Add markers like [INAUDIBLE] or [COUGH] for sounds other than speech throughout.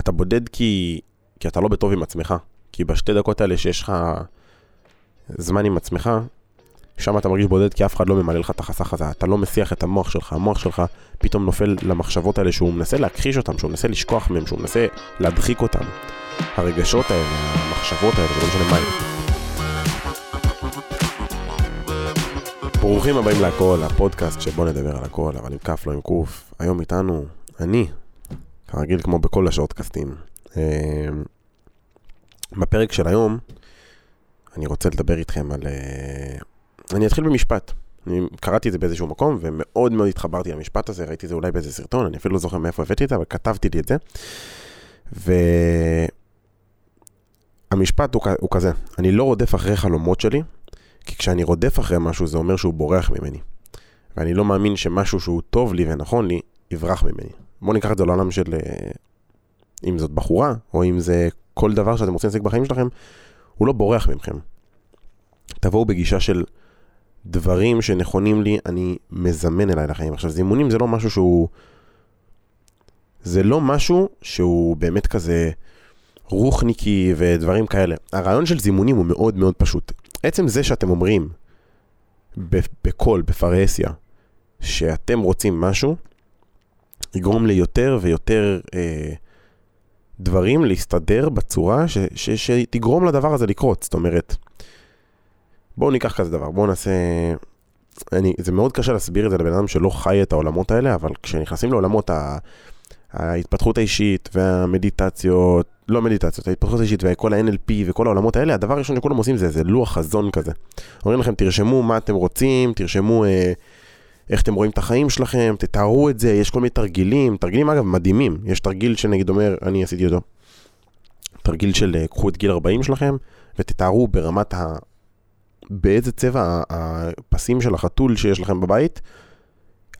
אתה בודד כי, כי אתה לא בטוב עם עצמך. כי בשתי דקות האלה שיש לך זמן עם עצמך, שם אתה מרגיש בודד כי אף אחד לא ממלא לך את החסך הזה, אתה לא מסיח את המוח שלך, המוח שלך פתאום נופל למחשבות האלה שהוא מנסה להכחיש אותם, שהוא מנסה לשכוח מהם, שהוא מנסה להדחיק אותם. הרגשות האלה, המחשבות האלה, זה לא משנה מה הם. ברוכים הבאים להכל, הפודקאסט שבו נדבר על הכל, אבל עם כף לא עם קוף. היום איתנו, אני, כרגיל כמו בכל השורטקאסטים. אה, בפרק של היום, אני רוצה לדבר איתכם על... אה, אני אתחיל במשפט. אני קראתי את זה באיזשהו מקום, ומאוד מאוד התחברתי למשפט הזה, ראיתי את זה אולי באיזה סרטון, אני אפילו לא זוכר מאיפה הבאתי את זה, אבל כתבתי לי את זה. והמשפט הוא, הוא כזה, אני לא רודף אחרי חלומות שלי, כי כשאני רודף אחרי משהו זה אומר שהוא בורח ממני. ואני לא מאמין שמשהו שהוא טוב לי ונכון לי, יברח ממני. בואו ניקח את זה לעולם של... אה, אם זאת בחורה, או אם זה כל דבר שאתם רוצים להשיג בחיים שלכם, הוא לא בורח ממכם. תבואו בגישה של דברים שנכונים לי, אני מזמן אליי לחיים. עכשיו, זימונים זה לא משהו שהוא... זה לא משהו שהוא באמת כזה רוחניקי ודברים כאלה. הרעיון של זימונים הוא מאוד מאוד פשוט. עצם זה שאתם אומרים בקול, בפרהסיה, שאתם רוצים משהו, יגרום ליותר ויותר אה, דברים להסתדר בצורה ש, ש, שתגרום לדבר הזה לקרות. זאת אומרת, בואו ניקח כזה דבר, בואו נעשה... אני, זה מאוד קשה להסביר את זה לבן אדם שלא חי את העולמות האלה, אבל כשנכנסים לעולמות ה, ההתפתחות האישית והמדיטציות, לא מדיטציות, ההתפתחות האישית וכל ה-NLP וכל העולמות האלה, הדבר הראשון שכולם עושים זה איזה לוח חזון כזה. אומרים לכם, תרשמו מה אתם רוצים, תרשמו אה, איך אתם רואים את החיים שלכם, תתארו את זה, יש כל מיני תרגילים, תרגילים אגב מדהימים, יש תרגיל שנגיד אומר, אני עשיתי אותו, תרגיל של אה, קחו את גיל 40 שלכם ותתארו ברמת ה... באיזה צבע הפסים של החתול שיש לכם בבית,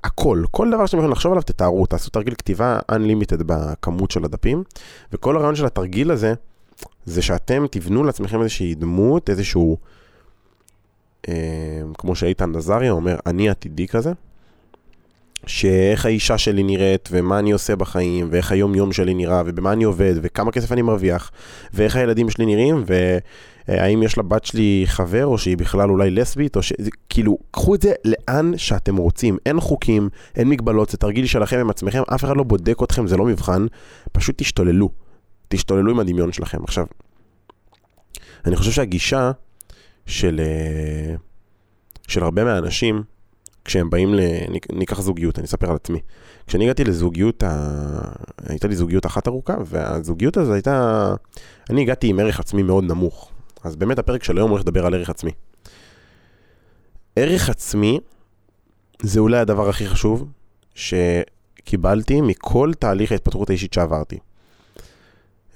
הכל, כל דבר שאתם יכולים לחשוב עליו תתארו, תעשו תרגיל כתיבה unlimited בכמות של הדפים, וכל הרעיון של התרגיל הזה, זה שאתם תבנו לעצמכם איזושהי דמות, איזשהו, אה, כמו שאיתן עזריה אומר, אני עתידי כזה, שאיך האישה שלי נראית, ומה אני עושה בחיים, ואיך היום יום שלי נראה, ובמה אני עובד, וכמה כסף אני מרוויח, ואיך הילדים שלי נראים, והאם יש לבת שלי חבר, או שהיא בכלל אולי לסבית, או ש... כאילו, קחו את זה לאן שאתם רוצים. אין חוקים, אין מגבלות, זה תרגיל שלכם עם עצמכם, אף אחד לא בודק אתכם, זה לא מבחן, פשוט תשתוללו. תשתוללו עם הדמיון שלכם. עכשיו, אני חושב שהגישה של, אה, של הרבה מהאנשים, כשהם באים ל... ניקח זוגיות, אני אספר על עצמי. כשאני הגעתי לזוגיות, ה... הייתה לי זוגיות אחת ארוכה, והזוגיות הזו הייתה... אני הגעתי עם ערך עצמי מאוד נמוך. אז באמת הפרק של היום הולך לדבר על ערך עצמי. ערך עצמי זה אולי הדבר הכי חשוב שקיבלתי מכל תהליך ההתפתחות האישית שעברתי.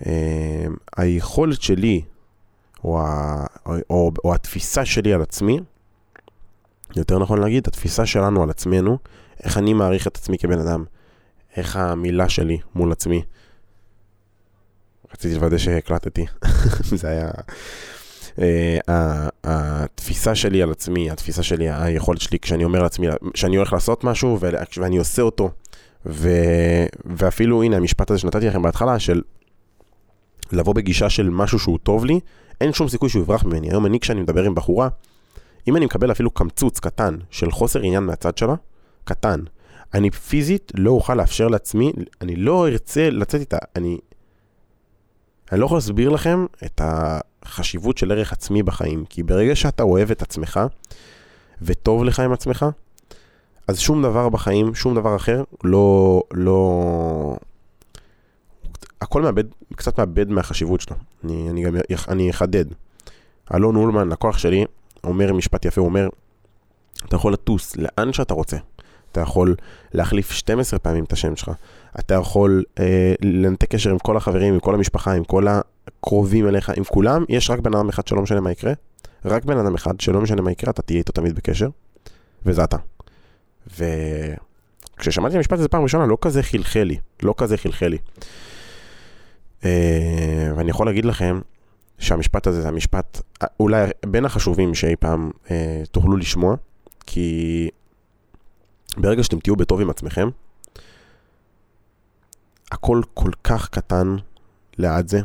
אה, היכולת שלי, או, ה... או, או התפיסה שלי על עצמי, יותר נכון להגיד, התפיסה שלנו על עצמנו, איך אני מעריך את עצמי כבן אדם, איך המילה שלי מול עצמי. רציתי לוודא שהקלטתי, [LAUGHS] זה היה... Uh, התפיסה שלי על עצמי, התפיסה שלי, היכולת שלי כשאני אומר לעצמי, שאני הולך לעשות משהו ואני עושה אותו, ו, ואפילו הנה המשפט הזה שנתתי לכם בהתחלה, של לבוא בגישה של משהו שהוא טוב לי, אין שום סיכוי שהוא יברח ממני. היום אני כשאני מדבר עם בחורה, אם אני מקבל אפילו קמצוץ קטן של חוסר עניין מהצד שלה, קטן, אני פיזית לא אוכל לאפשר לעצמי, אני לא ארצה לצאת איתה, אני... אני לא יכול להסביר לכם את החשיבות של ערך עצמי בחיים, כי ברגע שאתה אוהב את עצמך, וטוב לך עם עצמך, אז שום דבר בחיים, שום דבר אחר, לא... לא... הכל מאבד, קצת מאבד מהחשיבות שלו. אני, אני גם, אני אחדד. אלון אולמן, לקוח שלי, אומר משפט יפה, הוא אומר, אתה יכול לטוס לאן שאתה רוצה. אתה יכול להחליף 12 פעמים את השם שלך. אתה יכול אה, לנתק קשר עם כל החברים, עם כל המשפחה, עם כל הקרובים אליך, עם כולם. יש רק בן אדם אחד שלא משנה מה יקרה. רק בן אדם אחד שלא משנה מה יקרה, אתה תהיה איתו תמיד בקשר. וזה אתה. וכששמעתי את המשפט הזה פעם ראשונה, לא כזה חלחל לי. לא כזה חלחל לי. אה, ואני יכול להגיד לכם שהמשפט הזה זה המשפט אולי בין החשובים שאי פעם אה, תוכלו לשמוע, כי ברגע שאתם תהיו בטוב עם עצמכם, הכל כל כך קטן לאט זה.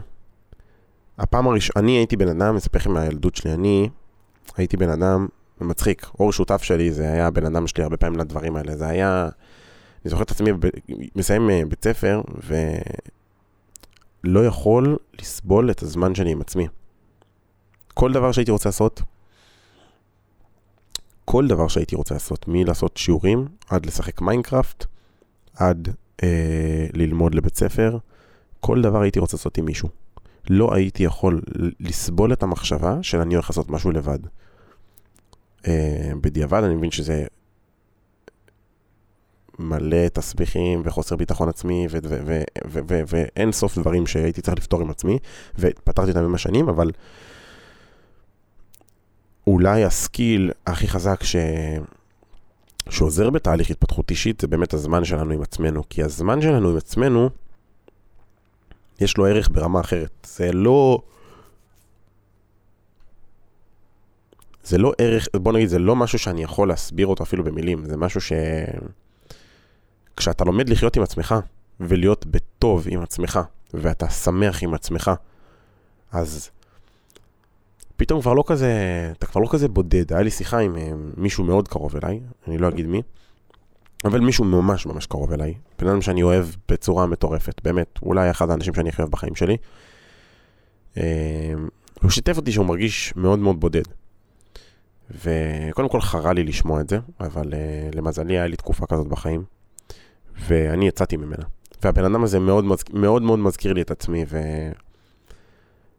הפעם הראשונה, אני הייתי בן אדם, מספר לכם מהילדות שלי, אני הייתי בן אדם מצחיק. אור שותף שלי, זה היה בן אדם שלי הרבה פעמים לדברים האלה. זה היה, אני זוכר את עצמי ב, מסיים אה, בית ספר, ולא יכול לסבול את הזמן שלי עם עצמי. כל דבר שהייתי רוצה לעשות, כל דבר שהייתי רוצה לעשות, מלעשות שיעורים, עד לשחק מיינקראפט, עד אה, ללמוד לבית ספר, כל דבר הייתי רוצה לעשות עם מישהו. לא הייתי יכול לסבול את המחשבה של אני הולך לעשות משהו לבד. אה, בדיעבד אני מבין שזה מלא תסביכים וחוסר ביטחון עצמי ואין סוף דברים שהייתי צריך לפתור עם עצמי, ופתרתי אותם עם השנים, אבל אולי הסקיל הכי חזק ש... שעוזר בתהליך התפתחות אישית זה באמת הזמן שלנו עם עצמנו, כי הזמן שלנו עם עצמנו, יש לו ערך ברמה אחרת. זה לא... זה לא ערך, בוא נגיד, זה לא משהו שאני יכול להסביר אותו אפילו במילים, זה משהו ש... כשאתה לומד לחיות עם עצמך, ולהיות בטוב עם עצמך, ואתה שמח עם עצמך, אז פתאום כבר לא כזה, אתה כבר לא כזה בודד. היה לי שיחה עם אה, מישהו מאוד קרוב אליי, אני לא אגיד מי, אבל מישהו ממש ממש קרוב אליי. בן אדם שאני אוהב בצורה מטורפת, באמת, אולי אחד האנשים שאני הכי אוהב בחיים שלי. אה, הוא שיתף אותי שהוא מרגיש מאוד מאוד בודד. וקודם כל חרה לי לשמוע את זה, אבל uh, למזלי היה לי תקופה כזאת בחיים, ואני יצאתי ממנה. והבן אדם הזה מאוד מאוד מאוד מזכיר לי את עצמי, ו...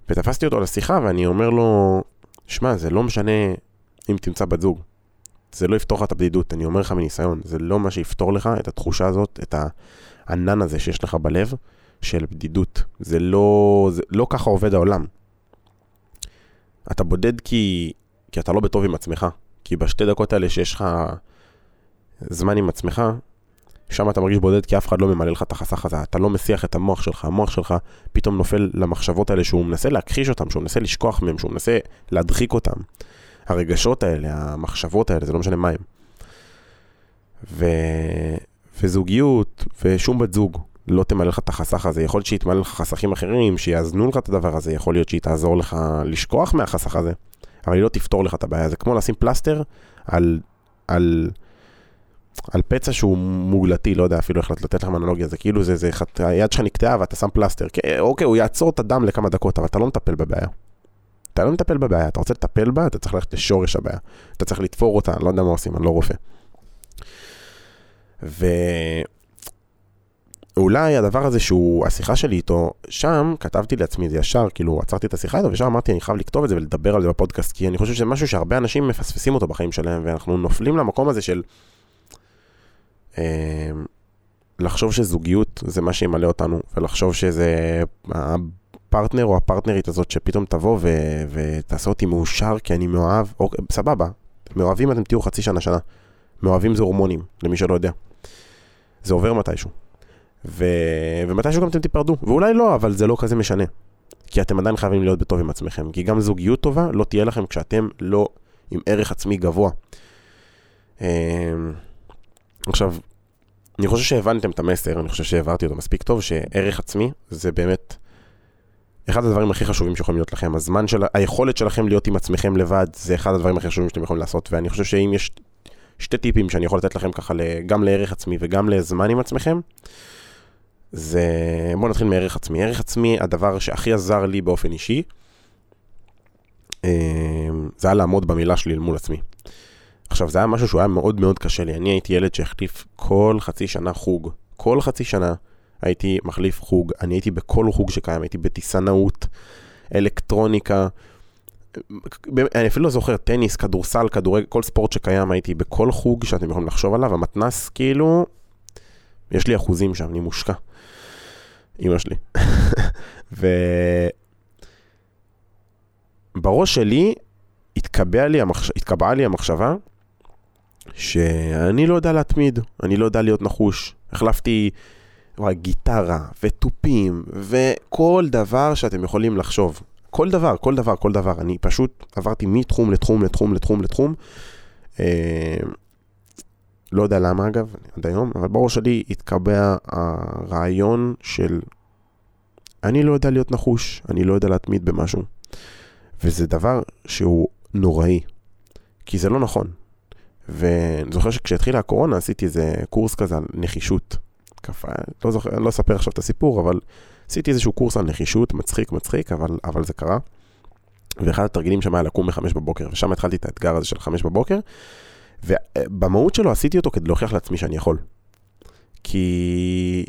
ותפסתי אותו לשיחה ואני אומר לו, שמע, זה לא משנה אם תמצא בת זוג. זה לא יפתור לך את הבדידות, אני אומר לך מניסיון, זה לא מה שיפתור לך את התחושה הזאת, את הענן הזה שיש לך בלב של בדידות. זה לא, זה לא ככה עובד העולם. אתה בודד כי, כי אתה לא בטוב עם עצמך. כי בשתי דקות האלה שיש לך זמן עם עצמך, שם אתה מרגיש בודד כי אף אחד לא ממלא לך את החסך הזה, אתה לא מסיח את המוח שלך, המוח שלך פתאום נופל למחשבות האלה שהוא מנסה להכחיש אותם, שהוא מנסה לשכוח מהם, שהוא מנסה להדחיק אותם. הרגשות האלה, המחשבות האלה, זה לא משנה מה הם. ו... וזוגיות, ושום בת זוג לא תמלא לך את החסך הזה. יכול להיות שהיא לך חסכים אחרים, שיאזנו לך את הדבר הזה, יכול להיות שהיא תעזור לך לשכוח מהחסך הזה, אבל היא לא תפתור לך את הבעיה. זה כמו לשים פלסטר על... על על פצע שהוא מוגלתי, לא יודע אפילו איך לתת לכם אנלוגיה, זה כאילו זה, זה, היד שלך נקטעה ואתה שם פלסטר, אוקיי, הוא יעצור את הדם לכמה דקות, אבל אתה לא מטפל בבעיה. אתה לא מטפל בבעיה, אתה רוצה לטפל בה, אתה צריך ללכת לשורש הבעיה. אתה צריך לתפור אותה, אני לא יודע מה עושים, אני לא רופא. ואולי הדבר הזה שהוא, השיחה שלי איתו, שם כתבתי לעצמי את זה ישר, כאילו עצרתי את השיחה איתו, ושם אמרתי, אני חייב לכתוב את זה ולדבר על זה בפודקאסט, כי אני חושב שזה משהו שהרבה אנשים מפספסים אותו בחיים שלהם, ואנחנו נופלים למקום הזה של... אמ, לחשוב שזוגיות זה מה שימלא אותנו, ולחשוב שזה הפרטנר או הפרטנרית הזאת שפתאום תבוא ו- ותעשה אותי מאושר כי אני מאוהב, או, סבבה, מאוהבים אתם תהיו חצי שנה, שנה. מאוהבים זה הורמונים, למי שלא יודע. זה עובר מתישהו. ו... ומתישהו גם אתם תיפרדו, ואולי לא, אבל זה לא כזה משנה. כי אתם עדיין חייבים להיות בטוב עם עצמכם, כי גם זוגיות טובה לא תהיה לכם כשאתם לא עם ערך עצמי גבוה. עכשיו, אני חושב שהבנתם את המסר, אני חושב שהעברתי אותו מספיק טוב, שערך עצמי זה באמת אחד הדברים הכי חשובים שיכולים להיות לכם. הזמן של, היכולת שלכם להיות עם עצמכם לבד, זה אחד הדברים הכי חשובים שאתם יכולים לעשות, ואני חושב שאם יש שתי טיפים שאני יכול לתת לכם ככה, גם לערך עצמי וגם לזמן עם עצמכם, זה... בואו נתחיל מערך עצמי. ערך עצמי, הדבר שהכי עזר לי באופן אישי, אה, זה היה לעמוד במילה שלי מול עצמי. עכשיו, זה היה משהו שהוא היה מאוד מאוד קשה לי. אני הייתי ילד שהחליף כל חצי שנה חוג. כל חצי שנה הייתי מחליף חוג. אני הייתי בכל חוג שקיים, הייתי בטיסנאות, אלקטרוניקה. אני אפילו לא זוכר, טניס, כדורסל, כדורגל, כל ספורט שקיים, הייתי בכל חוג שאתם יכולים לחשוב עליו. המתנס, כאילו, יש לי אחוזים שם, אני מושקע. אמא שלי. [LAUGHS] ו... בראש שלי התקבעה לי, המחש... התקבעה לי המחשבה שאני לא יודע להתמיד, אני לא יודע להיות נחוש. החלפתי גיטרה ותופים וכל דבר שאתם יכולים לחשוב. כל דבר, כל דבר, כל דבר. אני פשוט עברתי מתחום לתחום לתחום לתחום לתחום. אה, לא יודע למה אגב, עד היום, אבל בראש שלי התקבע הרעיון של אני לא יודע להיות נחוש, אני לא יודע להתמיד במשהו. וזה דבר שהוא נוראי, כי זה לא נכון. ואני זוכר שכשהתחילה הקורונה עשיתי איזה קורס כזה על נחישות. כפה, לא זוכר, אני לא אספר עכשיו את הסיפור, אבל עשיתי איזשהו קורס על נחישות, מצחיק מצחיק, אבל, אבל זה קרה. ואחד התרגילים שם היה לקום בחמש בבוקר, ושם התחלתי את האתגר הזה של חמש בבוקר, ובמהות שלו עשיתי אותו כדי להוכיח לעצמי שאני יכול. כי...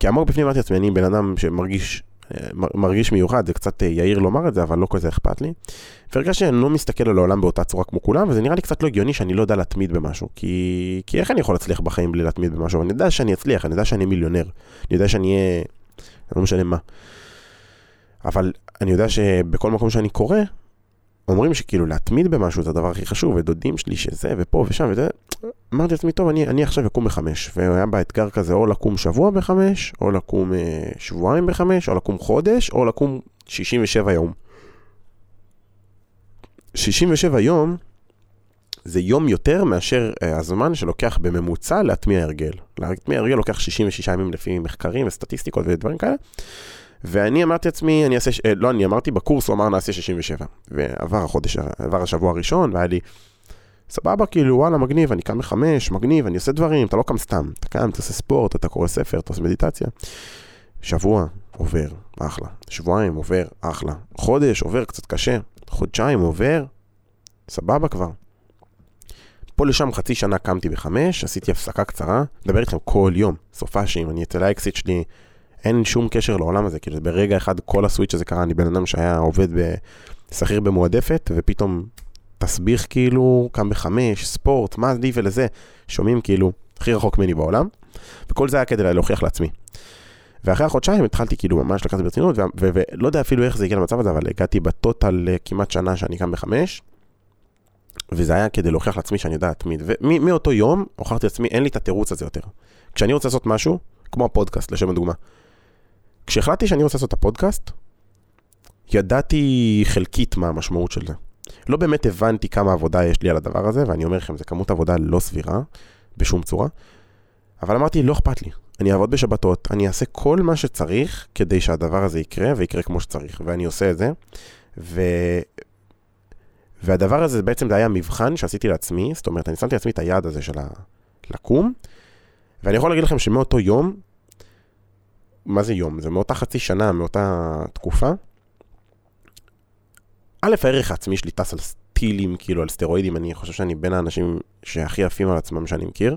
כי עמוק בפנים אמרתי לעצמי, אני בן אדם שמרגיש מרגיש מיוחד, זה קצת אה, יאיר לומר את זה, אבל לא כזה אכפת לי. והרגשתי שאני לא מסתכל על העולם באותה צורה כמו כולם, וזה נראה לי קצת לא הגיוני שאני לא יודע להתמיד במשהו. כי, כי איך אני יכול להצליח בחיים בלי להתמיד במשהו? אני יודע שאני אצליח, אני יודע שאני מיליונר, אני יודע שאני אהיה... לא משנה מה. אבל אני יודע שבכל מקום שאני קורא, אומרים שכאילו להתמיד במשהו זה הדבר הכי חשוב, ודודים שלי שזה, ופה ושם, וזה. אמרתי לעצמי, טוב, אני, אני עכשיו אקום בחמש, והיה באתגר כזה או לקום שבוע בחמש, או לקום אה, שבועיים בחמש, או לקום חודש, או לקום 67 יום. 67 יום זה יום יותר מאשר אה, הזמן שלוקח בממוצע להטמיע הרגל. להטמיע הרגל לוקח 66 ימים לפי מחקרים וסטטיסטיקות ודברים כאלה. ואני אמרתי לעצמי, אני אעשה, אה, לא אני אמרתי בקורס, הוא אמר נעשה 67. ועבר החודש, עבר השבוע הראשון, והיה לי, סבבה, כאילו, וואלה, מגניב, אני קם בחמש, מגניב, אני עושה דברים, אתה לא קם סתם, אתה קם, אתה עושה ספורט, אתה קורא ספר, אתה עושה מדיטציה. שבוע, עובר, אחלה. שבועיים, עובר, אחלה. חודש, עובר, קצת קשה. חודשיים, עובר, סבבה כבר. פה לשם חצי שנה קמתי בחמש, עשיתי הפסקה קצרה, מדבר איתכם כל יום, סופאשים, אני אצל האקסיט שלי אין שום קשר לעולם הזה, כאילו ברגע אחד כל הסוויץ' הזה קרה, אני בן אדם שהיה עובד בשכיר במועדפת, ופתאום תסביך כאילו, קם בחמש, ספורט, מה לי ולזה, שומעים כאילו הכי רחוק ממני בעולם, וכל זה היה כדי להוכיח לעצמי. ואחרי החודשיים התחלתי כאילו ממש לקחת ברצינות, ולא יודע אפילו איך זה הגיע למצב הזה, אבל הגעתי בטוטל כמעט שנה שאני קם בחמש, וזה היה כדי להוכיח לעצמי שאני יודע להתמיד. ומאותו יום הוכחתי לעצמי, אין לי את התירוץ הזה יותר. כשאני רוצה לעשות משהו, כמו הפודקאסט, לשם הדוגמה, כשהחלטתי שאני רוצה לעשות את הפודקאסט, ידעתי חלקית מה המשמעות של זה. לא באמת הבנתי כמה עבודה יש לי על הדבר הזה, ואני אומר לכם, זו כמות עבודה לא סבירה, בשום צורה. אבל אמרתי, לא אכפת לי. אני אעבוד בשבתות, אני אעשה כל מה שצריך כדי שהדבר הזה יקרה, ויקרה כמו שצריך. ואני עושה את זה. ו... והדבר הזה בעצם זה היה מבחן שעשיתי לעצמי, זאת אומרת, אני שמתי לעצמי את היעד הזה של לקום, ואני יכול להגיד לכם שמאותו יום מה זה יום? זה מאותה חצי שנה, מאותה תקופה. א', הערך העצמי שלי טס על סטילים, כאילו על סטרואידים, אני חושב שאני בין האנשים שהכי עפים על עצמם שאני מכיר.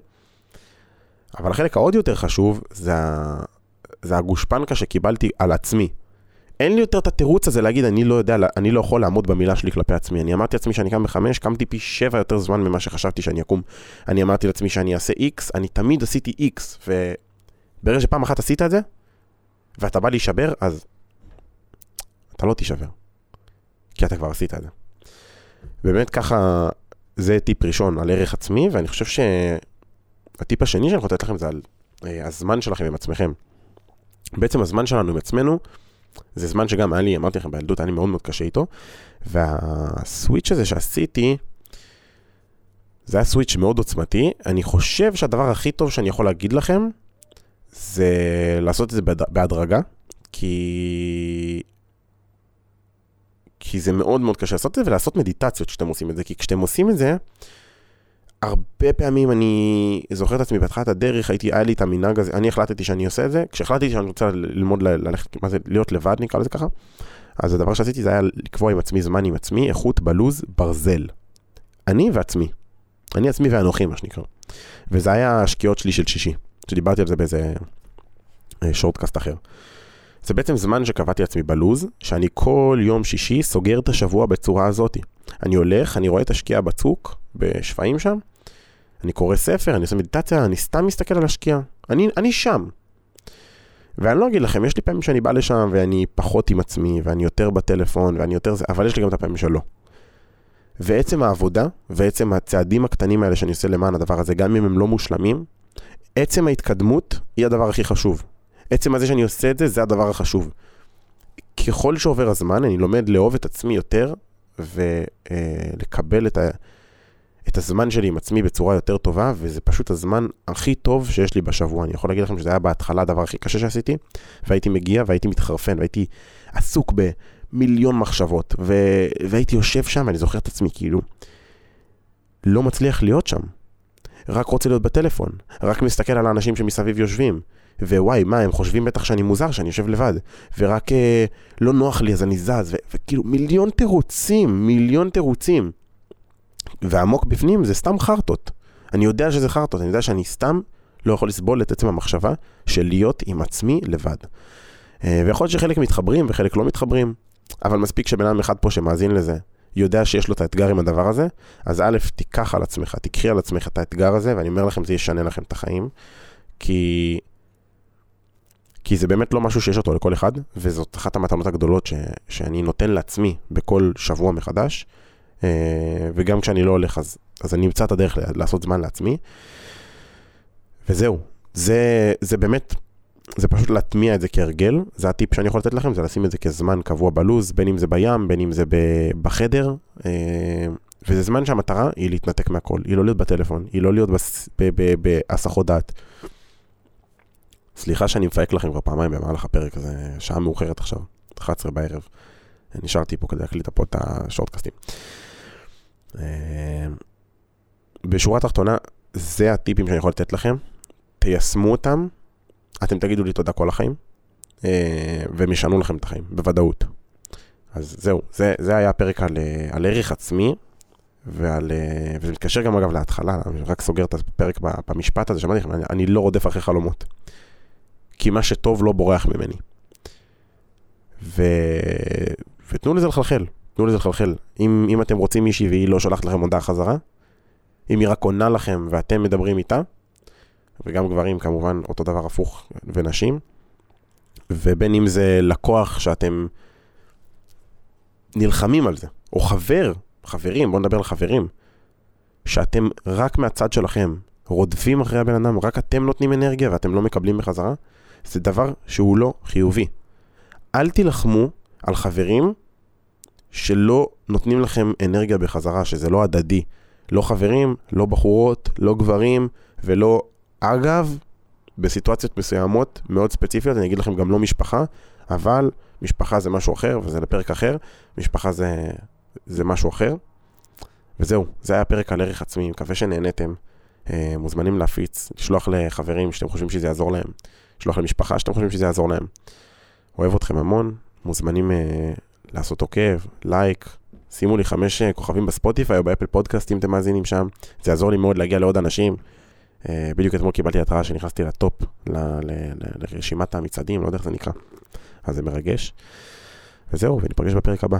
אבל החלק העוד יותר חשוב, זה, זה הגושפנקה שקיבלתי על עצמי. אין לי יותר את התירוץ הזה להגיד, אני לא יודע, אני לא יכול לעמוד במילה שלי כלפי עצמי. אני אמרתי לעצמי שאני קם בחמש, קמתי פי שבע יותר זמן ממה שחשבתי שאני אקום. אני אמרתי לעצמי שאני אעשה איקס, אני תמיד עשיתי איקס, וברגע שפעם אחת עשית את זה, ואתה בא להישבר, אז אתה לא תישבר. כי אתה כבר עשית את זה. באמת ככה, זה טיפ ראשון על ערך עצמי, ואני חושב שהטיפ השני שאני יכול לתת לכם זה על אה, הזמן שלכם עם עצמכם. בעצם הזמן שלנו עם עצמנו, זה זמן שגם היה לי, אמרתי לכם, בילדות היה לי מאוד מאוד קשה איתו, והסוויץ' הזה שעשיתי, זה היה סוויץ' מאוד עוצמתי. אני חושב שהדבר הכי טוב שאני יכול להגיד לכם, זה לעשות את זה בהדרגה, כי... כי זה מאוד מאוד קשה לעשות את זה, ולעשות מדיטציות כשאתם עושים את זה, כי כשאתם עושים את זה, הרבה פעמים אני זוכר את עצמי בהתחלת הדרך, הייתי, היה לי את המנהג הזה, אני החלטתי שאני עושה את זה, כשהחלטתי שאני רוצה ללמוד ללכת, מה זה, להיות לבד נקרא לזה ככה, אז הדבר שעשיתי זה היה לקבוע עם עצמי זמן עם עצמי, איכות בלוז ברזל. אני ועצמי. אני עצמי ואנוכי מה שנקרא. וזה היה השקיעות שלי של שישי. שדיברתי על זה באיזה שורטקאסט אה, אחר. זה בעצם זמן שקבעתי לעצמי בלוז, שאני כל יום שישי סוגר את השבוע בצורה הזאת. אני הולך, אני רואה את השקיעה בצוק, בשפיים שם, אני קורא ספר, אני עושה מדיטציה, אני סתם מסתכל על השקיעה. אני, אני שם. ואני לא אגיד לכם, יש לי פעמים שאני בא לשם ואני פחות עם עצמי, ואני יותר בטלפון, ואני יותר זה, אבל יש לי גם את הפעמים שלא. ועצם העבודה, ועצם הצעדים הקטנים האלה שאני עושה למען הדבר הזה, גם אם הם לא מושלמים, עצם ההתקדמות היא הדבר הכי חשוב. עצם הזה שאני עושה את זה, זה הדבר החשוב. ככל שעובר הזמן, אני לומד לאהוב את עצמי יותר ולקבל את, ה... את הזמן שלי עם עצמי בצורה יותר טובה, וזה פשוט הזמן הכי טוב שיש לי בשבוע. אני יכול להגיד לכם שזה היה בהתחלה הדבר הכי קשה שעשיתי, והייתי מגיע והייתי מתחרפן, והייתי עסוק במיליון מחשבות, ו... והייתי יושב שם, אני זוכר את עצמי כאילו, לא מצליח להיות שם. רק רוצה להיות בטלפון, רק מסתכל על האנשים שמסביב יושבים. ווואי, מה, הם חושבים בטח שאני מוזר, שאני יושב לבד. ורק אה, לא נוח לי אז אני זז, ו- וכאילו מיליון תירוצים, מיליון תירוצים. ועמוק בפנים זה סתם חרטות. אני יודע שזה חרטות, אני יודע שאני סתם לא יכול לסבול את עצם המחשבה של להיות עם עצמי לבד. אה, ויכול להיות שחלק מתחברים וחלק לא מתחברים, אבל מספיק שבן אדם אחד פה שמאזין לזה, יודע שיש לו את האתגר עם הדבר הזה, אז א', תיקח על עצמך, תקחי על עצמך את האתגר הזה, ואני אומר לכם, זה ישנה לכם את החיים, כי... כי זה באמת לא משהו שיש אותו לכל אחד, וזאת אחת המתנות הגדולות ש... שאני נותן לעצמי בכל שבוע מחדש, אה, וגם כשאני לא הולך, אז, אז אני אמצא את הדרך לעשות זמן לעצמי. וזהו, זה, זה באמת, זה פשוט להטמיע את זה כהרגל, זה הטיפ שאני יכול לתת לכם, זה לשים את זה כזמן קבוע בלוז, בין אם זה בים, בין אם זה בחדר, אה, וזה זמן שהמטרה היא להתנתק מהכל, היא לא להיות בטלפון, היא לא להיות בהסחות דעת. סליחה שאני מפהק לכם כבר פעמיים במהלך הפרק הזה, שעה מאוחרת עכשיו, 11 בערב. נשארתי פה כדי להקליט פה את השורטקאסטים. אה, בשורה התחתונה, זה הטיפים שאני יכול לתת לכם. תיישמו אותם, אתם תגידו לי תודה כל החיים, אה, והם ישנו לכם את החיים, בוודאות. אז זהו, זה, זה היה הפרק על, אה, על ערך עצמי, ועל, וזה מתקשר גם אגב להתחלה, אני רק סוגר את הפרק במשפט הזה, שמעתי לכם, אני, אני לא רודף אחרי חלומות. כי מה שטוב לא בורח ממני. ו... ותנו לזה לחלחל, תנו לזה לחלחל. אם, אם אתם רוצים מישהי והיא לא שולחת לכם הודעה חזרה, אם היא רק עונה לכם ואתם מדברים איתה, וגם גברים כמובן, אותו דבר הפוך, ונשים, ובין אם זה לקוח שאתם נלחמים על זה, או חבר, חברים, בואו נדבר על חברים, שאתם רק מהצד שלכם רודפים אחרי הבן אדם, רק אתם נותנים אנרגיה ואתם לא מקבלים בחזרה, זה דבר שהוא לא חיובי. אל תילחמו על חברים שלא נותנים לכם אנרגיה בחזרה, שזה לא הדדי. לא חברים, לא בחורות, לא גברים, ולא... אגב, בסיטואציות מסוימות, מאוד ספציפיות, אני אגיד לכם גם לא משפחה, אבל משפחה זה משהו אחר, וזה לפרק אחר, משפחה זה, זה משהו אחר. וזהו, זה היה פרק על ערך עצמי, מקווה שנהניתם. אה, מוזמנים להפיץ, לשלוח לחברים שאתם חושבים שזה יעזור להם, לשלוח למשפחה שאתם חושבים שזה יעזור להם. אוהב אתכם המון, מוזמנים אה, לעשות עוקב, לייק, שימו לי חמש אה, כוכבים בספוטיפיי או באפל פודקאסט אם אתם מאזינים שם, זה יעזור לי מאוד להגיע לעוד אנשים. אה, בדיוק אתמול קיבלתי התראה שנכנסתי לטופ, ל, ל, ל, לרשימת המצעדים, לא יודע איך זה נקרא, אז זה מרגש. וזהו, וניפגש בפרק הבא.